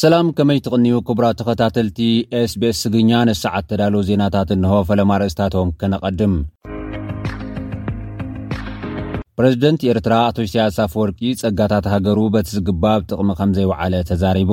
ሰላም ከመይ ትቕንዩ ክቡራ ተኸታተልቲ ስbስ ስግርኛ ንሰዓት ተዳሎ ዜናታት እንሆ ፈለማ ርእስታቶም ከነቐድም ፕረዚደንት ኤርትራ ኣቶ ስያሳፍ ወርቂ ጸጋታት ሃገሩ በቲ ዝግባብ ጥቕሚ ከም ዘይውዓለ ተዛሪቡ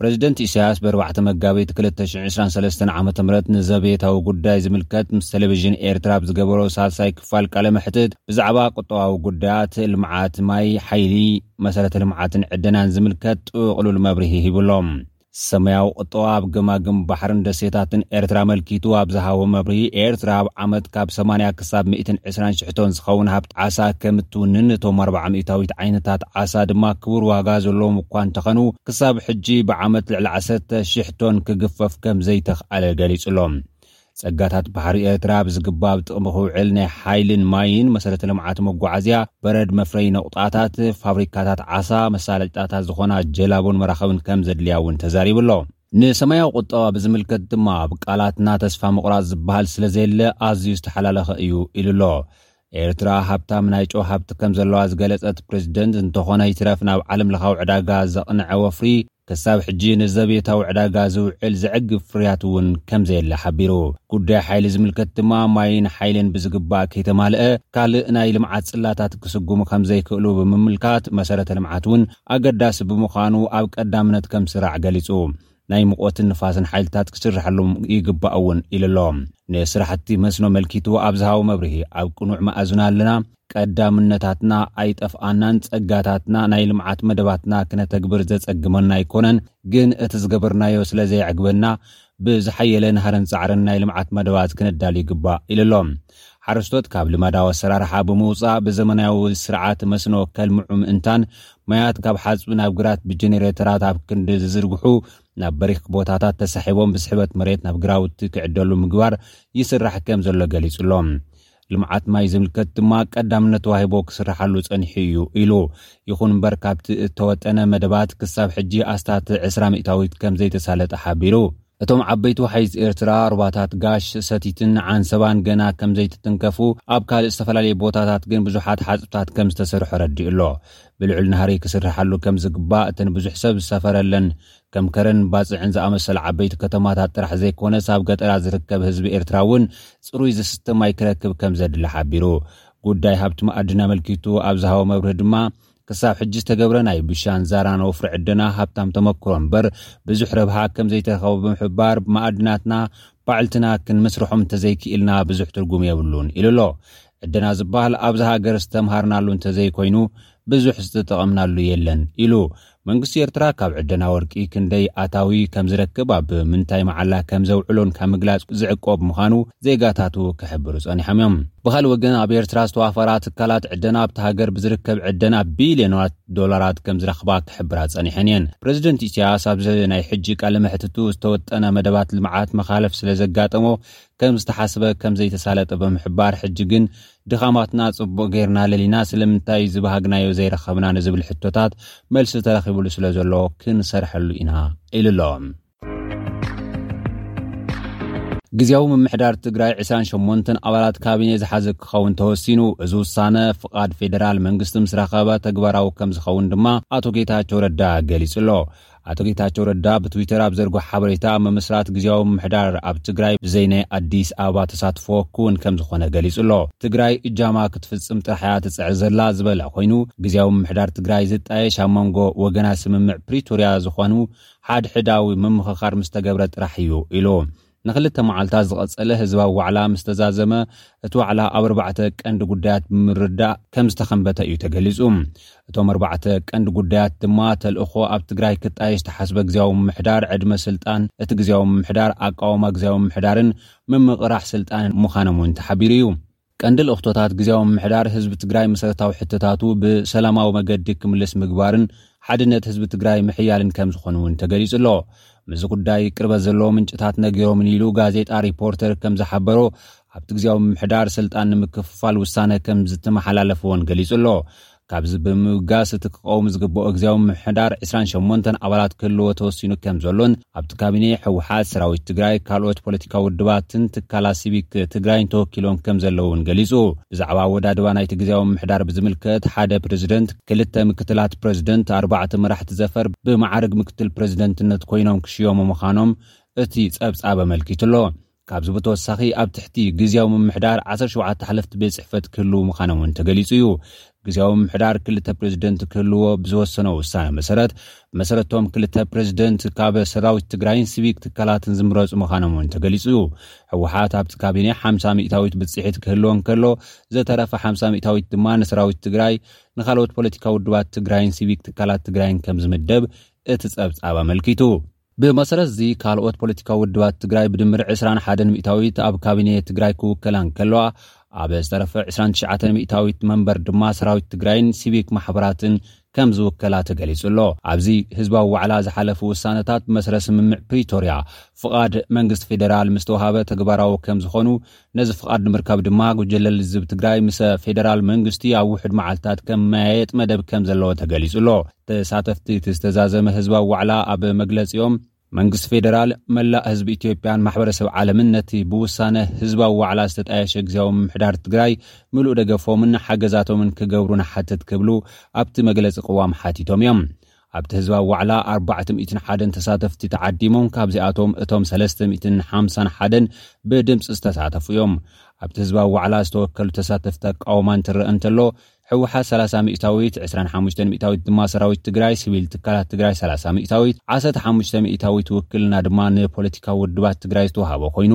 ፕረዚደንት ኢሳያስ በርባዕተ መጋቢት ክልተ ሽሕ ዕስራን ሰለስተን ዓመተ ምህረት ንዘቤታዊ ጉዳይ ዝምልከት ምስ ተለቪዥን ኤርትራ ኣብ ዝገበሮ ሳልሳይ ክፋል ቃለ መሕትት ብዛዕባ ቁጠባዊ ጉዳያት፣ ልምዓት ማይ፣ ሓይሊ፣ መሰረተ ልምዓትን ዕደናን ዝምልከት ጥቕሉል መብርሂ ሂቡ ኣሎ። ሰማያዊ ቁጠባ ኣብ ገማግም ባሕርን ደሴታትን ኤርትራ ኣመልኪቱ ኣብ ዝሃቦ መብርሂ፣ ኤርትራ ኣብ ዓመት ካብ ሰማንያ ክሳብ ሚእትን ዕስራን ሽሕ ቶን ዝኸውን ሃብቲ ዓሳ ከም እትውንን እቶም ኣርብዓ ሚእታዊት ዓይነታት ዓሳ ድማ ክቡር ዋጋ ዘለዎም እኳ እንተኸኑ ክሳብ ሕጂ ብዓመት ልዕሊ ዓሰርተ ሽሕ ቶን ክግፈፍ ከም ዘይተኽኣለ ገሊጹ'ሎ። ጸጋታት ባሕሪ ኤርትራ ብዝግባእ ኣብ ጥቕሚ ክውዕል ናይ ሓይልን ማይን፣ መሰረተ ልምዓት መጓዓዝያ፣ በረድ መፍረዪ ነቑጣታት፣ ፋብሪካታት ዓሳ፣ መሳለጥያታት ዝኾና ጀላቡን መራኽብን ከም ዘድልያ እውን ተዛሪቡ'ሎ። ንሰማያዊ ቁጠባ ብዝምልከት ድማ ኣብ ቃላትና ተስፋ ምቑራጽ ዝበሃል ስለ ዘየለ ኣዝዩ ዝተሓላለኸ እዩ ኢሉ ኣሎ። ኤርትራ ሃብታም ናይ ጨው ሃብቲ ከም ዘለዋ ዝገለጸት ፕረዚደንት፣ እንተኾነ ይትረፍ ናብ ዓለምለኻዊ ዕዳጋ ዘቕነዐ ወፍሪ ክሳብ ሕጂ ንዘቤታዊ ዕዳጋ ዝውዕል ዘዕግብ ፍርያት እውን ከም ዘየለ ሓቢሩ። ጉዳይ ሓይሊ ዝምልከት ድማ ማይን ሓይልን ብዝግባእ ከይተማልኣ ካልእ ናይ ልምዓት ጽላታት ክስጉሙ ከም ዘይክእሉ ብምምልካት መሰረተ ልምዓት እውን ኣገዳሲ ብምዃኑ ኣብ ቀዳምነት ከም ዝስራዕ ገሊፁ። ናይ ሙቐትን ንፋስን ሓይልታት ክስርሐሎም ይግባእ እውን ኢሉ ኣሎ። ንስራሕቲ መስኖ ኣመልኪቱ ኣብ ዝሃቦ መብርሂ ኣብ ቅኑዕ መኣዝን ኣለና፣ ቀዳምነታትና ኣይጠፍኣናን፣ ፀጋታትና ናይ ልምዓት መደባትና ክነተግብር ዘፀግመና ኣይኮነን፣ ግን እቲ ዝገበርናዮ ስለዘየዕግበና ብዝሓየለ ናህርን ጻዕርን ናይ ልምዓት መደባት ክነዳሉ ይግባእ ኢሉ ኣሎ። ሓረስቶት ካብ ልማዳዊ ኣሰራርሓ ብምውጻእ ብዘመናዊ ስርዓት መስኖ ከልምዑ ምእንታን፣ ማያት ካብ ሓጽቢ ናብ ግራት ብጀኔሬተራት ኣብ ክንዲ ዝዝርግሑ ናብ በሪኽ ቦታታት ተሳሒቦም ብስሕበት መሬት ናብ ግራውቲ ክዕደሉ ምግባር ይስራሕ ከምዘሎ ገሊጹ ኣሎ። ልምዓት ማይ ዝምልከት ድማ ቀዳምነት ተዋሂቦ ክስርሓሉ ጸኒሑ እዩ ኢሉ። ይኹን እምበር ካብቲ እተወጠነ መደባት ክሳብ ሕጂ ኣስታት ዕስራ ሚእታዊት ከም ዘይተሳለጠ ሓቢሩ። እቶም ዓበይቲ ወሓይዝ ኤርትራ ሩባታት ጋሽ፣ ሰቲትን ዓንሰባን ገና ከም ዘይትትንከፉ፣ ኣብ ካልእ ዝተፈላለየ ቦታታት ግን ብዙሓት ሓጽብታት ከም ዝተሰርሑ ኣረዲኡ'ሎ። ብልዑል ናህሪ ክስርሓሉ ከም ዝግባእ እተን ብዙሕ ሰብ ዝሰፈረለን ከም ከረን ባጽዕን ዝኣመሰላ ዓበይቲ ከተማታት ጥራሕ ዘይኮነስ ኣብ ገጠራት ዝርከብ ህዝቢ ኤርትራ እውን ጽሩይ ዝስተ ማይ ክረክብ ከም ዘድሊ ሓቢሩ። ጉዳይ ሃብቲ መኣድን ኣመልኪቱ ኣብ ዝሃቦ መብርሂ ድማ፣ ክሳብ ሕጂ ዝተገብረ ናይ ብሻን፣ ዛራን ወፍሪ ዕደና ሃብታም ተመክሮ እምበር ብዙሕ ረብሓ ከም ዘይተረኸቦ ብምሕባር፣ መኣድናትና ባዕልትና ክንምስርሖም እንተዘይክኢልና ብዙሕ ትርጉም የብሉን ኢሉ'ሎ። ዕደና ዝበሃል ኣብዛ ሃገር ዝተምሃርናሉ እንተዘይኮይኑ ብዙሕ ዝተጠቐምናሉ የለን ኢሉ። መንግስቲ ኤርትራ ካብ ዕደና ወርቂ ክንደይ ኣታዊ ከም ዝረክብ ኣብ ምንታይ መዓላ ከም ዘውዕሎን ካብ ምግላጽ ዝዕቆብ ምዃኑ ዜጋታቱ ክሕብሩ ጸኒሖም እዮም። ብኻልእ ወገን ኣብ ኤርትራ ዝተዋፈራ ትካላት ዕደና ኣብታ ሃገር ብዝርከብ ዕደና ቢልዮናት ዶላራት ከም ዝረኽባ ክሕብራ ጸኒሐን እየን። ፕረዚደንት ኢሳያስ ኣብዚ ናይ ሕጂ ቃለ መሕትቱ ዝተወጠነ መደባት ልምዓት መኻለፍ ስለ ዘጋጠሞ ከም ዝተሓስበ ከም ዘይተሳለጠ ብምሕባር ሕጂ ግን ድኻማትና ጽቡቕ ገይርና ለሊና ስለምንታይ ዝበሃግናዮ ዘይረኸብና ንዝብል ሕቶታት መልሲ ተረኺብሉ ስለዘሎ ክንሰርሐሉ ኢና ኢሉ'ሎ። ግዝያዊ ምምሕዳር ትግራይ ዕስራን ሸሞንተን ኣባላት ካቢኔ ዝሓዘ ክኸውን ተወሲኑ። እዚ ውሳነ ፍቓድ ፌደራል መንግስቲ ምስ ረኸበ ተግባራዊ ከምዝኸውን ድማ ኣቶ ጌታቸው ረዳ ገሊጹ'ሎ። ኣቶ ጌታቸው ረዳ ብትዊተር ኣብ ዘርግሖ ሓበሬታ፣ ምምስራት ግዝያዊ ምምሕዳር ኣብ ትግራይ ብዘይ ናይ ኣዲስ ኣበባ ተሳትፎ ክውን ከምዝኾነ ገሊፁ ኣሎ። ትግራይ እጃማ ክትፍፅም ጥራሕ እያ ትፅዕር ዘላ ዝበለ ኮይኑ፣ ግዝያዊ ምምሕዳር ትግራይ ዝጣየሽ ኣብ መንጎ ወገናት ስምምዕ ፕሪቶርያ ዝኾኑ ሓድሕዳዊ ምምኽኻር ምስተገብረ ጥራሕ እዩ ኢሉ። ንክልተ መዓልታት ዝቐጸለ ህዝባዊ ዋዕላ ምስ ተዛዘመ፣ እቲ ዋዕላ ኣብ ኣርባዕተ ቀንዲ ጉዳያት ብምርዳእ ከም ዝተኸምበተ እዩ ተገሊጹ። እቶም ኣርባዕተ ቀንዲ ጉዳያት ድማ፣ ተልእኾ ኣብ ትግራይ ክጣየሽ ዝተሓስበ ግዝያዊ ምምሕዳር፣ ዕድመ ስልጣን እቲ ግዝያዊ ምምሕዳር፣ ኣቃውማ ግዝያዊ ምምሕዳርን ምምቕራሕ ስልጣንን ምዃኖም እውን ተሓቢሩ እዩ። ቀንዲ ልእኽቶታት ግዝያዊ ምምሕዳር ህዝቢ ትግራይ መሰረታዊ ሕቶታቱ ብሰላማዊ መገዲ ክምልስ ምግባርን ሓድነት ህዝቢ ትግራይ ምሕያልን ከምዝኾኑ እውን ተገሊፁ ኣሎ። ምስዚ ጉዳይ ቅርበት ዘለዎም ምንጭታት ነጊሮምኒ ኢሉ ጋዜጣ ሪፖርተር ከምዝሓበሮ ኣብቲ ግዝያዊ ምምሕዳር ስልጣን ንምክፍፋል ውሳነ ከምዝተመሓላለፈ እውን ገሊፁ ኣሎ። ካብዚ ብምብጋስ እቲ ክቐውም ዝግበኦ ግዝያዊ ምምሕዳር ዕስራን ሸሞንተን ኣባላት ክህልዎ ተወሲኑ ከምዘሎን ኣብቲ ካቢኔ ህወሓት፣ ሰራዊት ትግራይ፣ ካልኦት ፖለቲካዊ ውድባትን ትካላት ሲቪክ ትግራይን ተወኪሎም ከምዘለዉ እውን ገሊፁ። ብዛዕባ ኣወዳድባ ናይቲ ግዝያዊ ምምሕዳር ብዝምልከት ሓደ ፕረዚደንት፣ ክልተ ምክትላት ፕረዚደንት፣ ኣርባዕተ መራሕቲ ዘፈር ብመዓርግ ምክትል ፕረዚደንትነት ኮይኖም ክሽየሙ ምዃኖም እቲ ፀብፃብ ኣመልኪቱ'ሎ። ካብዚ ብተወሳኺ ኣብ ትሕቲ ግዝያዊ ምምሕዳር ዓሰርተ ሸውዓተ ሓለፍቲ ቤት ፅሕፈት ክህልው ምዃኖም እውን ተገሊፁ እዩ። ግዝያዊ ምምሕዳር ክልተ ፕረዚደንት ክህልዎ ብዝወሰኖ ውሳነ መሰረት ብመሰረት እቶም ክልተ ፕረዚደንት ካብ ሰራዊት ትግራይን ሲቪክ ትካላትን ዝምረፁ ምዃኖም እውን ተገሊፁ እዩ። ህወሓት ኣብቲ ካቢኔ ሓምሳ ሚእታዊት ብፅሒት ክህልዎ እንከሎ ዝተረፈ ሓምሳ ሚእታዊት ድማ ንሰራዊት ትግራይ፣ ንካልኦት ፖለቲካዊ ውድባት ትግራይን ሲቪክ ትካላት ትግራይን ከምዝምደብ እቲ ፀብፃብ ኣመልኪቱ። ብመሰረት እዚ ካልኦት ፖለቲካዊ ውድባት ትግራይ ብድምር ዕስራን ሓደን ሚእታዊት ኣብ ካቢኔ ትግራይ ክውከላ እንከለዋ ኣብ ዝተረፈ ዕስራን ትሽዓተን ሚእታዊት መንበር ድማ ሰራዊት ትግራይን ሲቪክ ማሕበራትን ከም ዝውከላ ተገሊጹ ኣሎ። ኣብዚ ህዝባዊ ዋዕላ ዝሓለፉ ውሳነታት ብመሰረት ስምምዕ ፕሪቶርያ ፍቓድ መንግስቲ ፌደራል ምስተውሃበ ተግባራዊ ከም ዝኾኑ ነዚ ፍቓድ ንምርካብ ድማ ጉጅለ ልዝብ ትግራይ ምሰ ፌደራል መንግስቲ ኣብ ውሑድ መዓልትታት ከመያየጥ መደብ ከም ዘለዎ ተገሊጹ ኣሎ። ተሳተፍቲ እቲ ዝተዛዘመ ህዝባዊ ዋዕላ ኣብ መግለጺኦም መንግስቲ ፌደራል፣ መላእ ህዝቢ ኢትዮጵያን ማሕበረሰብ ዓለምን ነቲ ብውሳነ ህዝባዊ ዋዕላ ዝተጣየሸ ግዝያዊ ምምሕዳር ትግራይ ምሉእ ደገፎምን ሓገዛቶምን ክገብሩ ንሓትት ክብሉ ኣብቲ መግለጺ ቅዋም ሓቲቶም እዮም። ኣብቲ ህዝባዊ ዋዕላ ኣርባዕተ ሚእትን ሓደን ተሳተፍቲ ተዓዲሞም፣ ካብዚኣቶም እቶም ሰለስተ ሚእትን ሓምሳን ሓደን ብድምጺ ዝተሳተፉ እዮም። ኣብቲ ህዝባዊ ዋዕላ ዝተወከሉ ተሳተፍቲ ኣቃውማ እንትረኣ እንተሎ፣ ህወሓት ሰላሳ ሚእታዊት፣ ዕስራን ሓሙሽተን ሚእታዊት ድማ ሰራዊት ትግራይ፣ ሲቪል ትካላት ትግራይ ሰላሳ ሚእታዊት፣ ዓሰርተ ሓሙሽተ ሚእታዊት ውክልና ድማ ንፖለቲካዊ ውድባት ትግራይ ዝተውሃቦ ኮይኑ፣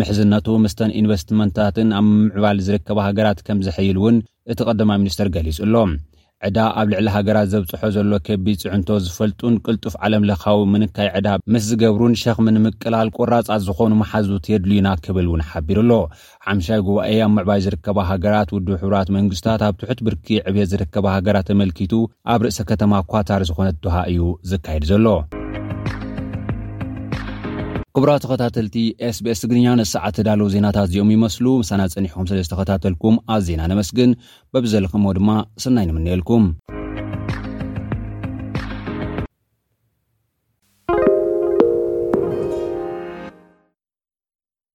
ምሕዝነቱ ምስተን ኢንቨስትመንታትን ኣብ ምምዕባል ዝርከባ ሃገራት ከምዘሐይል እውን እቲ ቀዳማይ ሚኒስተር ገሊጹ ኣሎ። ዕዳ ኣብ ልዕሊ ሃገራት ዘብጽሖ ዘሎ ከቢድ ጽዕንቶ ዝፈልጡን ቅልጡፍ ዓለምለኻዊ ምንካይ ዕዳ ምስ ዝገብሩን ሸኽሚ ንምቅላል ቆራጻት ዝኾኑ መሓዙት የድልዩና ክብል እውን ሓቢሩ ኣሎ። ሓምሻይ ጉባኤ ኣብ ምዕባይ ዝርከባ ሃገራት ውድብ ሕቡራት መንግስታት ኣብ ትሑት ብርኪ ዕብየት ዝርከባ ሃገራት ተመልኪቱ ኣብ ርእሰ ከተማ ኳታር ዝኾነት ዶሃ እዩ ዝካየድ ዘሎ። ክቡራት ተኸታተልቲ SBS ትግርኛ ነዚ ሰዓት ተዳለዉ ዜናታት እዚኦም ይመስሉ። ምሳና ጸኒሕኩም ስለ ዝተኸታተልኩም ኣዜና ነመስግን። በብዘለኽሞ ድማ ሰናይ ንምነየልኩም።